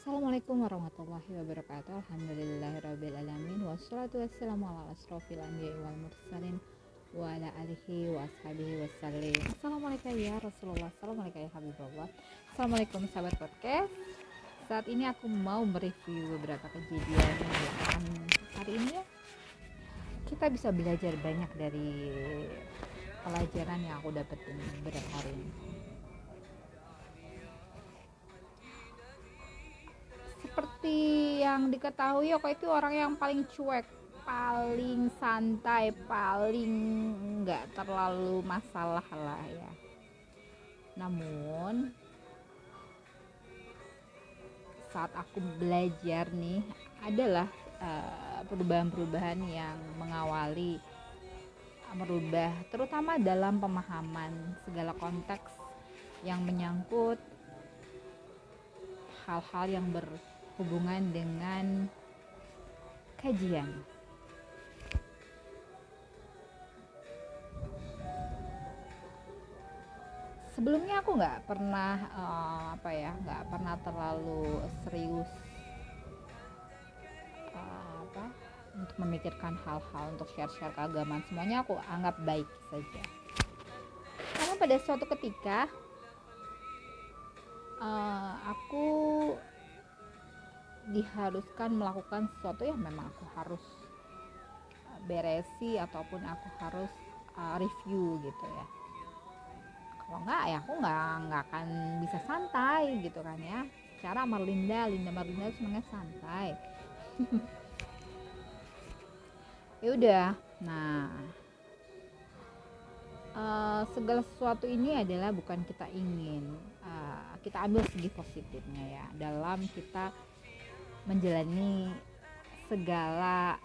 Assalamualaikum warahmatullahi wabarakatuh. Alhamdulillahirrabbilalamin Wassalatu wassalamu ala asrafil anbiya wal mursalin Wa ala alihi wa ashabihi wassalim Assalamualaikum ya Rasulullah. Assalamualaikum ya Habibullah. Assalamualaikum sahabat podcast. Saat ini aku mau mereview beberapa kejadian yang akan hari ini ya. Kita bisa belajar banyak dari pelajaran yang aku dapetin beberapa hari ini seperti yang diketahui aku itu orang yang paling cuek paling santai paling nggak terlalu masalah lah ya. Namun saat aku belajar nih adalah uh, perubahan-perubahan yang mengawali merubah terutama dalam pemahaman segala konteks yang menyangkut hal-hal yang ber hubungan dengan kajian. Sebelumnya aku nggak pernah uh, apa ya, nggak pernah terlalu serius uh, apa untuk memikirkan hal-hal untuk share-share keagamaan. Semuanya aku anggap baik saja. Karena pada suatu ketika uh, aku diharuskan melakukan sesuatu yang memang aku harus uh, beresi ataupun aku harus uh, review gitu ya. Kalau enggak ya aku nggak nggak akan bisa santai gitu kan ya. Cara Marlinda Linda Marlinda semuanya santai. Ya udah nah uh, segala sesuatu ini adalah bukan kita ingin uh, kita ambil segi positifnya ya. Dalam kita menjalani segala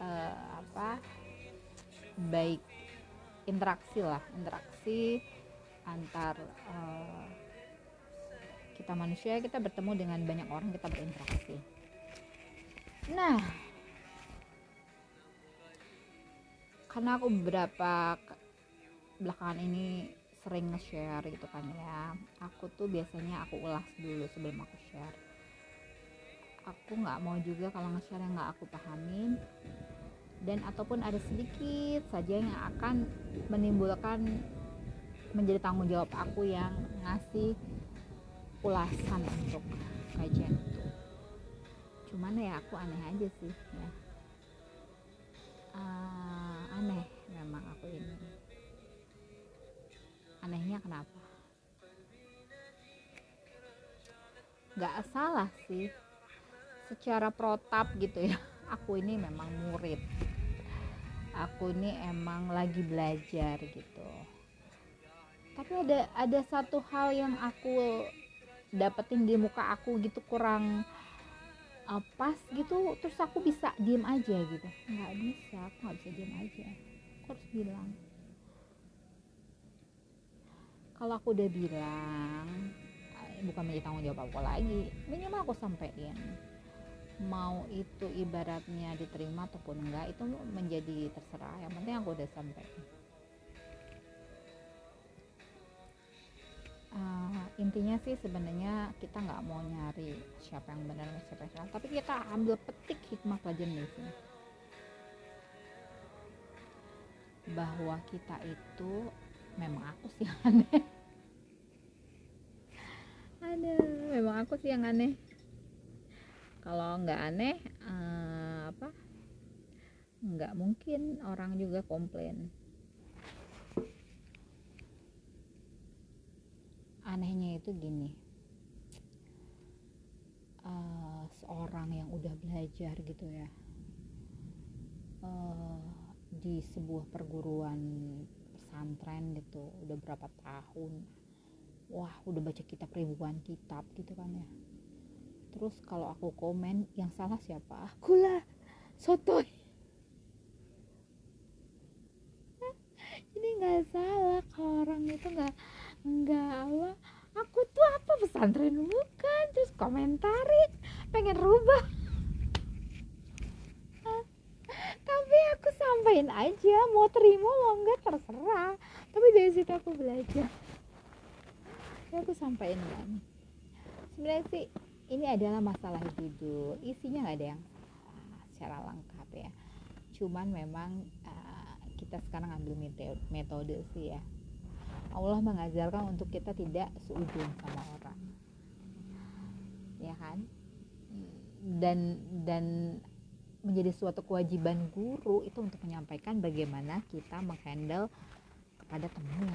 uh, apa baik interaksi lah interaksi antar uh, kita manusia kita bertemu dengan banyak orang kita berinteraksi. Nah karena aku beberapa belakangan ini sering nge-share gitu kan ya aku tuh biasanya aku ulas dulu sebelum aku share aku nggak mau juga kalau nge-share yang nggak aku pahamin. Dan ataupun ada sedikit saja yang akan menimbulkan menjadi tanggung jawab aku yang ngasih ulasan untuk kajian itu. Cuman ya aku aneh aja sih ya. Uh, aneh memang aku ini. Anehnya kenapa? Nggak salah sih secara protap gitu ya. Aku ini memang murid. Aku ini emang lagi belajar gitu. Tapi ada ada satu hal yang aku dapetin di muka aku gitu kurang uh, pas gitu terus aku bisa diem aja gitu. Nggak bisa aku nggak bisa diem aja. Harus bilang. Kalau aku udah bilang eh, bukan menjadi tanggung jawab aku lagi minimal aku sampein mau itu ibaratnya diterima ataupun enggak itu menjadi terserah. Yang penting aku udah sampai. Uh, intinya sih sebenarnya kita nggak mau nyari siapa yang benar siapa yang salah tapi kita ambil petik hikmah pelajaran di sini. Bahwa kita itu memang aku sih yang aneh. Ada memang aku sih yang aneh kalau nggak aneh uh, apa? Nggak mungkin orang juga komplain. Anehnya itu gini. Uh, seorang yang udah belajar gitu ya uh, di sebuah perguruan pesantren gitu udah berapa tahun. Wah udah baca kitab ribuan kitab gitu kan ya terus kalau aku komen yang salah siapa? Aku lah sotoy. Ini nggak salah kalau orang itu nggak nggak apa aku tuh apa pesantren bukan? Terus komentarin pengen rubah. Tapi aku sampaikan aja mau terima mau enggak terserah. Tapi dari situ aku belajar. Ya aku sampaikan kan sebenarnya sih ini adalah masalah judul. Isinya nggak ada yang uh, secara lengkap ya. Cuman memang uh, kita sekarang ambil metode, metode sih ya. Allah mengajarkan untuk kita tidak seujung sama orang. Ya kan? Dan dan menjadi suatu kewajiban guru itu untuk menyampaikan bagaimana kita menghandle kepada teman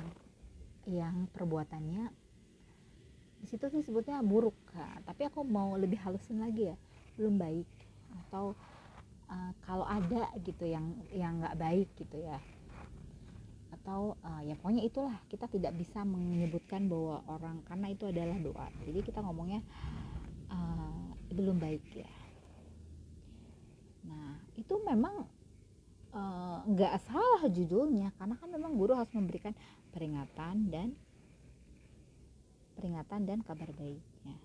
yang perbuatannya di situ sih sebutnya buruk nah, tapi aku mau lebih halusin lagi ya belum baik. Atau uh, kalau ada gitu yang yang nggak baik gitu ya. Atau uh, ya pokoknya itulah kita tidak bisa menyebutkan bahwa orang karena itu adalah doa. Jadi kita ngomongnya uh, belum baik ya. Nah itu memang nggak uh, salah judulnya. Karena kan memang guru harus memberikan peringatan dan peringatan dan kabar baiknya.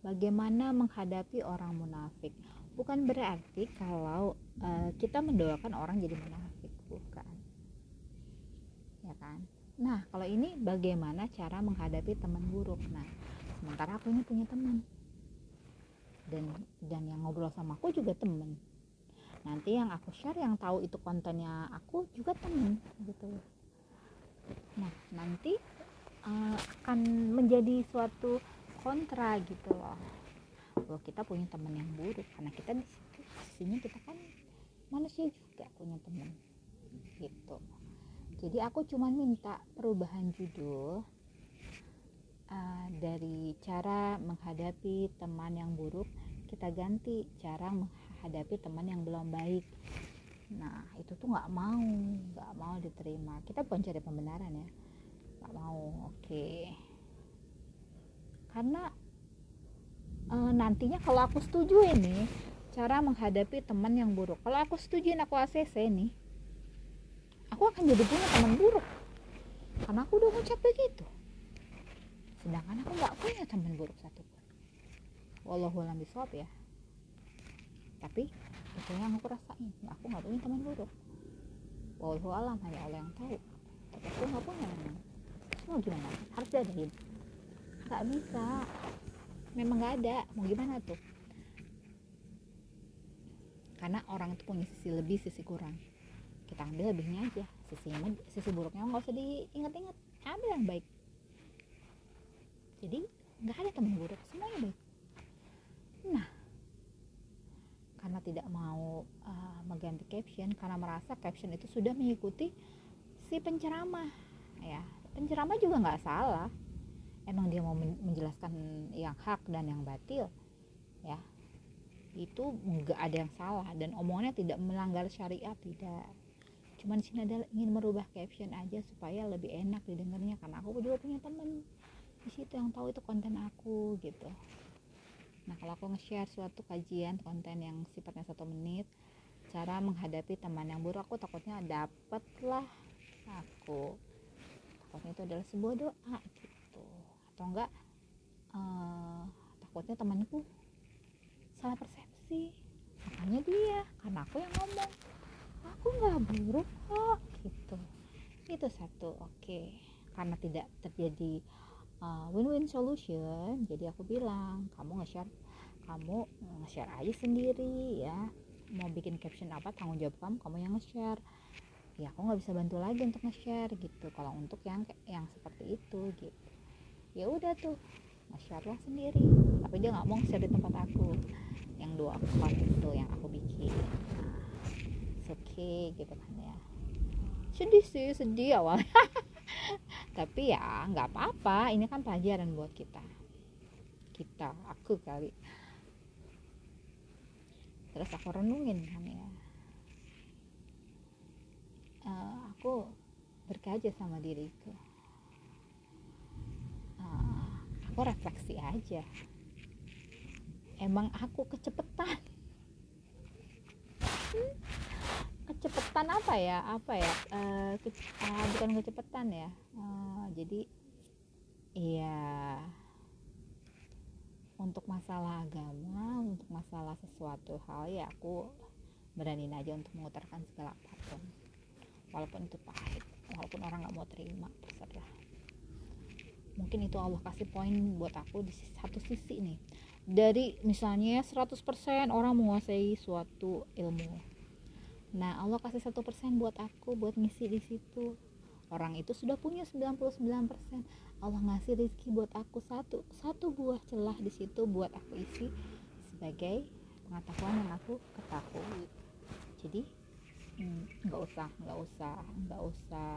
Bagaimana menghadapi orang munafik? Bukan berarti kalau uh, kita mendoakan orang jadi munafik bukan. Ya kan? Nah kalau ini bagaimana cara menghadapi teman buruk? Nah sementara aku ini punya teman. Dan dan yang ngobrol sama aku juga temen nanti yang aku share yang tahu itu kontennya aku juga temen gitu. Nah nanti uh, akan menjadi suatu kontra gitu loh. Bahwa kita punya teman yang buruk karena kita di sini kita kan manusia juga punya teman gitu. Jadi aku cuma minta perubahan judul uh, dari cara menghadapi teman yang buruk kita ganti cara menghadapi teman yang belum baik. Nah itu tuh nggak mau nggak mau diterima. Kita bukan cari pembenaran ya nggak mau oke. Okay. karena e, nantinya kalau aku setuju ini cara menghadapi teman yang buruk. Kalau aku setuju aku ACC nih aku akan jadi punya teman buruk. Karena aku udah ngucap begitu. Sedangkan aku nggak punya teman buruk satupun. Wallahualam bisawab ya. Tapi itu yang aku rasain. Aku nggak punya teman buruk. Wallahualam hanya Allah yang tahu. Tapi aku nggak punya mau gimana? Harus diadain nggak bisa. Memang nggak ada. Mau gimana tuh? Karena orang itu punya sisi lebih sisi kurang. Kita ambil lebihnya aja. Sisi sisi buruknya nggak usah diingat-ingat. Ambil yang baik. Jadi nggak ada teman buruk. Semuanya baik. Nah karena tidak mau uh, mengganti caption karena merasa caption itu sudah mengikuti si penceramah ya penceramah juga nggak salah. Emang dia mau menjelaskan yang hak dan yang batil ya. Itu nggak ada yang salah dan omongannya tidak melanggar syariat tidak. Cuman sini adalah ingin merubah caption aja supaya lebih enak didengarnya karena aku juga punya temen di situ yang tahu itu konten aku gitu. Nah kalau aku nge-share suatu kajian konten yang sifatnya satu menit cara menghadapi teman yang buruk aku takutnya dapet lah aku takutnya itu adalah sebuah doa gitu. Atau enggak uh, takutnya temanku salah persepsi. Makanya dia karena aku yang ngomong aku nggak buruk kok gitu. Itu satu oke. Okay. karena tidak terjadi uh, win-win solution jadi aku bilang kamu nge-share kamu nge-share aja sendiri ya. Mau bikin caption apa tanggung jawab kamu kamu yang nge-share ya aku nggak bisa bantu lagi untuk nge-share gitu. Kalau untuk yang yang seperti itu gitu. Ya udah tuh nge-share lah sendiri. Tapi dia nggak mau nge-share di tempat aku. Yang dua akun itu yang aku bikin. Nah, oke okay, gitu kan ya. Sedih sih sedih awalnya. Tapi ya nggak apa-apa. Ini kan pelajaran buat kita. Kita aku kali. Terus aku renungin kan ya uh, aku berkaca sama diriku. Uh, aku refleksi aja. Emang aku kecepetan kecepatan apa ya? Apa ya? Uh, ke, uh, bukan kecepatan ya. Uh, jadi iya. Untuk masalah agama untuk masalah sesuatu hal ya aku beraniin aja untuk mengutarakan segala apa pun walaupun itu pahit walaupun orang nggak mau terima terserah mungkin itu Allah kasih poin buat aku di satu sisi nih. Dari misalnya 100% orang menguasai suatu ilmu. Nah Allah kasih satu persen buat aku buat ngisi di situ. Orang itu sudah punya 99% Allah ngasih rezeki buat aku satu satu buah celah di situ buat aku isi sebagai pengetahuan yang aku ketahui. Jadi nggak hmm, usah nggak usah nggak usah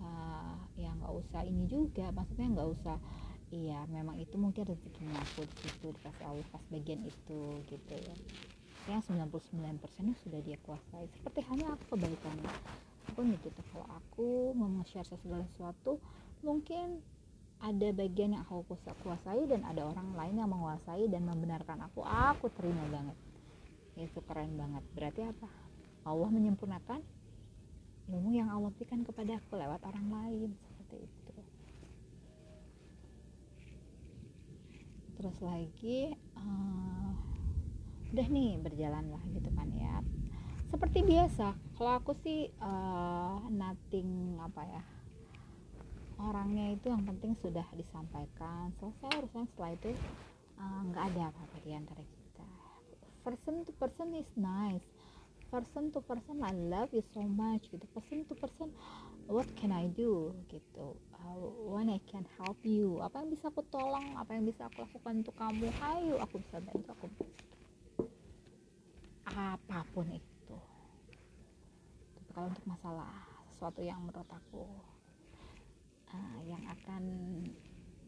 uh, ya nggak usah ini juga maksudnya nggak usah iya memang itu mungkin rezekinya aku di situ dikasih Allah pas bagian itu gitu ya. Yang 99% sudah dia kuasai. Seperti hanya aku kebalikannya aku gitu. Kalau aku mau share segala sesuatu mungkin ada bagian yang aku kuasai dan ada orang lain yang menguasai dan membenarkan aku. Aku terima banget. Itu keren banget. Berarti apa Allah menyempurnakan ilmu yang Allah berikan kepada aku lewat orang lain seperti itu. Terus lagi uh, udah nih berjalan lah gitu kan ya. Seperti biasa kalau aku sih uh, nothing apa ya orangnya itu yang penting sudah disampaikan selesai urusan setelah itu eh, nggak uh, ada apa-apa di antara kita. Person to person is nice person to person I love you so much gitu. Person to person what can I do gitu. Uh, when I can help you? Apa yang bisa aku tolong? Apa yang bisa aku lakukan untuk kamu? Ayo aku bisa bantu aku apa pun itu. Tapi kalau untuk masalah sesuatu yang menurut aku uh, yang akan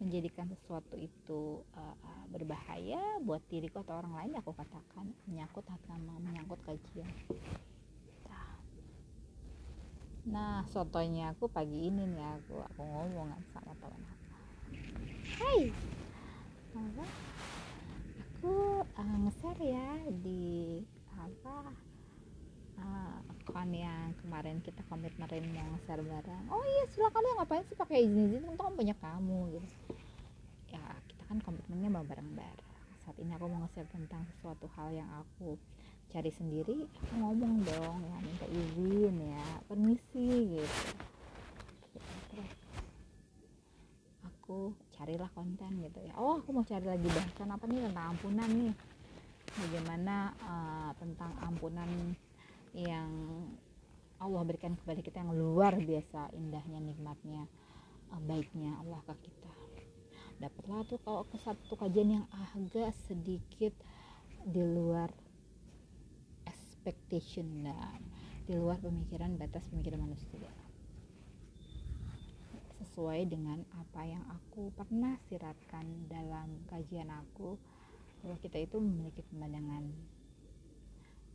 menjadikan sesuatu itu uh, berbahaya buat diriku atau orang lain aku katakan menyangkut agama menyangkut kajian. Nah sotonya aku pagi ini nih aku aku ngomong sama teman aku. Hai. Aku uh, nge-share ya di apa uh, akun yang kemarin kita komitmen mau share bareng. Oh iya silakan ya ngapain sih pakai izin izin untung punya kamu gitu. Ya kita kan komitmennya mau bareng bareng saat ini aku mau nge-share tentang sesuatu hal yang aku cari sendiri. Aku ngomong dong ya minta izin ya permisi gitu. Terus aku carilah konten gitu ya. Oh aku mau cari lagi bahasan apa nih tentang ampunan nih. Bagaimana uh, tentang ampunan yang Allah berikan kepada kita yang luar biasa indahnya nikmatnya uh, baiknya Allah ke kita. Dapatlah tuh kalau ke satu kajian yang agak sedikit di luar expectation dan di luar pemikiran batas pemikiran manusia. Sesuai dengan apa yang aku pernah siratkan dalam kajian aku bahwa kita itu memiliki pemandangan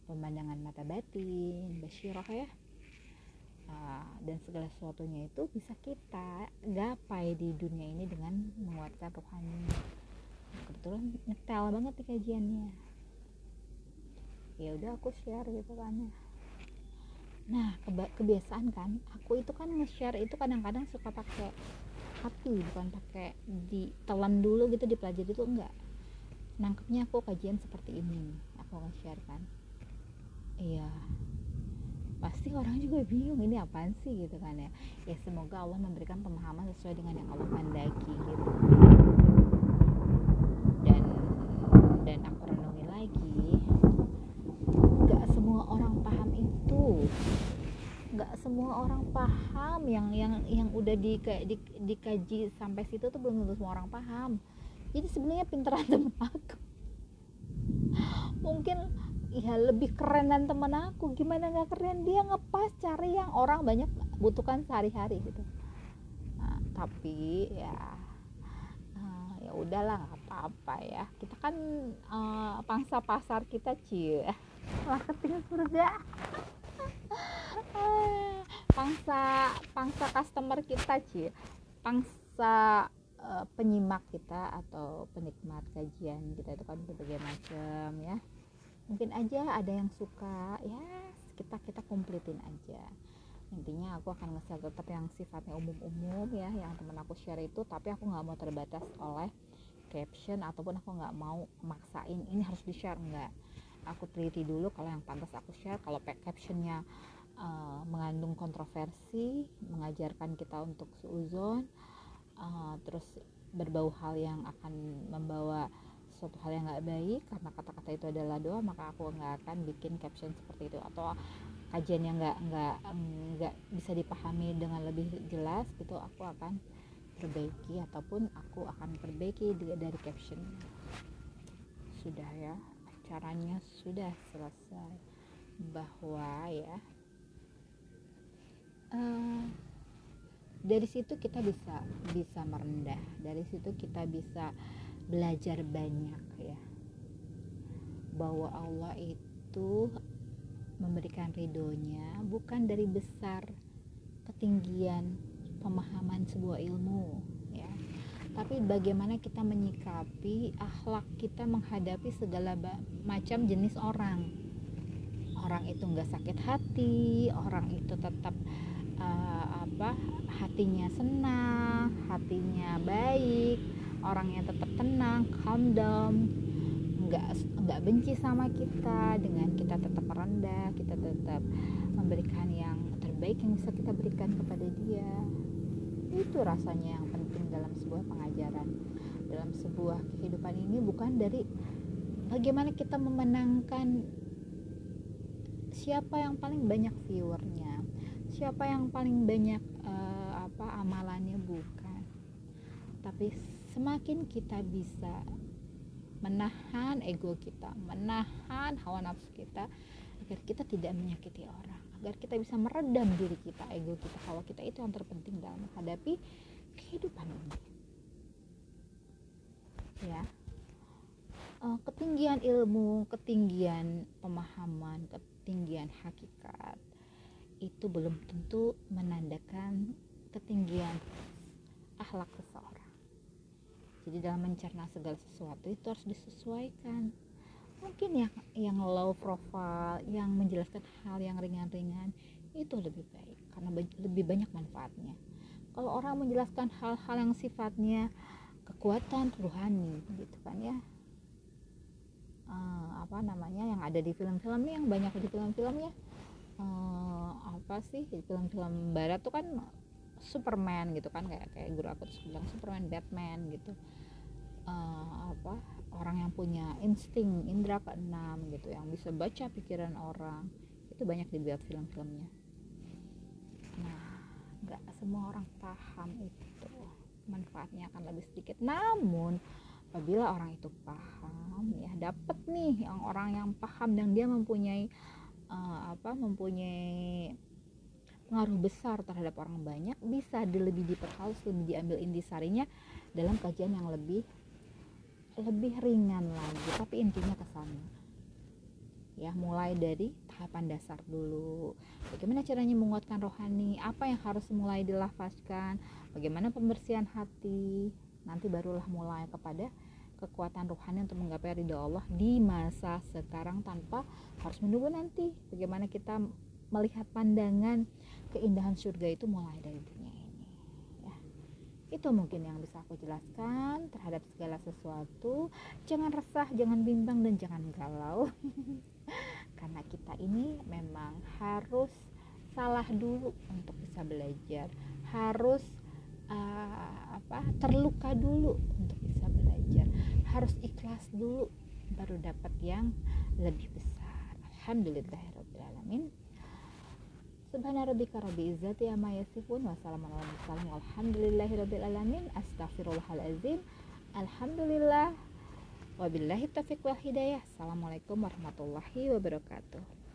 pemandangan mata batin, basyirah ya. Uh, dan segala sesuatunya itu bisa kita gapai di dunia ini dengan menguatkan rohani. Kebetulan ngetel banget di kajiannya. Ya udah aku share gitu kan ya. Nah kebiasaan kan aku itu kan nge-share itu kadang-kadang suka pakai hati bukan pakai ditelan dulu gitu dipelajari itu enggak. Nangkepnya aku kajian seperti ini aku nge-share kan iya. Pasti orang juga bingung ini apaan sih? Gitu kan ya. Ya semoga Allah memberikan pemahaman sesuai dengan yang Allah pandaki gitu. Dan dan aku renungi lagi nggak semua orang paham itu. Nggak semua orang paham yang yang yang udah di, di, dikaji sampai situ tuh belum tentu semua orang paham. Jadi sebenarnya pinteran temen aku. Mungkin ya lebih keren dan temen aku. Gimana nggak keren? Dia ngepas cari yang orang banyak butuhkan sehari-hari gitu. Nah, tapi ya uh, ya udahlah nggak apa-apa ya. Kita kan uh, pangsa pasar kita cie. Marketing surga. Pangsa pangsa customer kita cie. Pangsa uh, penyimak kita atau penikmat kajian kita itu kan berbagai macam ya mungkin aja ada yang suka ya kita kita kompletin aja. Intinya aku akan nge-share tetap yang sifatnya umum-umum ya yang temen aku share itu tapi aku nggak mau terbatas oleh caption ataupun aku nggak mau maksain ini harus di share nggak. Aku teliti dulu kalau yang pantas aku share kalau captionnya uh, mengandung kontroversi mengajarkan kita untuk seuzon uh, terus berbau hal yang akan membawa suatu hal yang nggak baik karena kata-kata itu adalah doa maka aku nggak akan bikin caption seperti itu. Atau kajian yang nggak nggak nggak bisa dipahami dengan lebih jelas gitu aku akan perbaiki ataupun aku akan perbaiki dari caption. Sudah ya caranya sudah selesai. Bahwa ya uh, dari situ kita bisa bisa merendah. Dari situ kita bisa belajar banyak ya. Bahwa Allah itu memberikan ridhonya bukan dari besar ketinggian pemahaman sebuah ilmu ya. Tapi bagaimana kita menyikapi akhlak kita menghadapi segala macam jenis orang. Orang itu nggak sakit hati orang itu tetap uh, apa hatinya senang hatinya baik orangnya tetap tenang calm down nggak nggak benci sama kita dengan kita tetap merendah kita tetap memberikan yang terbaik yang bisa kita berikan kepada dia. Itu rasanya yang penting dalam sebuah pengajaran. Dalam sebuah kehidupan ini bukan dari bagaimana kita memenangkan siapa yang paling banyak viewernya siapa yang paling banyak uh, apa amalannya bukan. Tapi semakin kita bisa menahan ego kita, menahan hawa nafsu kita agar kita tidak menyakiti orang, agar kita bisa meredam diri kita, ego kita, hawa kita itu yang terpenting dalam menghadapi kehidupan ini. Ya, uh, ketinggian ilmu, ketinggian pemahaman, ketinggian hakikat itu belum tentu menandakan ketinggian akhlak seseorang jadi dalam mencerna segala sesuatu itu harus disesuaikan. Mungkin yang yang low profile yang menjelaskan hal yang ringan-ringan itu lebih baik. Karena lebih banyak manfaatnya. Kalau orang menjelaskan hal-hal yang sifatnya kekuatan rohani gitu kan ya. Uh, apa namanya yang ada di film-film yang banyak di film-film ya uh, apa sih film-film barat tuh kan Superman gitu kan kayak kayak guru aku tuh bilang Superman Batman gitu. Uh, apa orang yang punya insting indera keenam gitu yang bisa baca pikiran orang itu banyak dibuat film-filmnya. Nah nggak semua orang paham itu. Manfaatnya akan lebih sedikit. Namun apabila orang itu paham ya dapat nih yang orang yang paham dan dia mempunyai uh, apa mempunyai pengaruh besar terhadap orang banyak bisa lebih diperhalus lebih diambil intisarinya dalam kajian yang lebih lebih ringan lagi. Tapi intinya ke sana. Ya mulai dari tahapan dasar dulu. Bagaimana caranya menguatkan rohani? Apa yang harus mulai dilafazkan? Bagaimana pembersihan hati? Nanti barulah mulai kepada kekuatan rohani untuk menggapai ridho Allah di masa sekarang tanpa harus menunggu nanti bagaimana kita melihat pandangan keindahan surga itu mulai dari dunia itu mungkin yang bisa aku jelaskan terhadap segala sesuatu. Jangan resah jangan bimbang dan jangan galau. Karena kita ini memang harus salah dulu untuk bisa belajar. Harus uh, apa terluka dulu untuk bisa belajar. Harus ikhlas dulu baru dapat yang lebih besar. Alhamdulillahirobbilalamin Subhana rabbika rabbi izzati amma yasifun wa salamun alal mursalin. Walhamdulillahi rabbil alamin. Astaghfirullahalazim alhamdulillah. Wabillahi taufiq wal hidayah. Assalamualaikum warahmatullahi wabarakatuh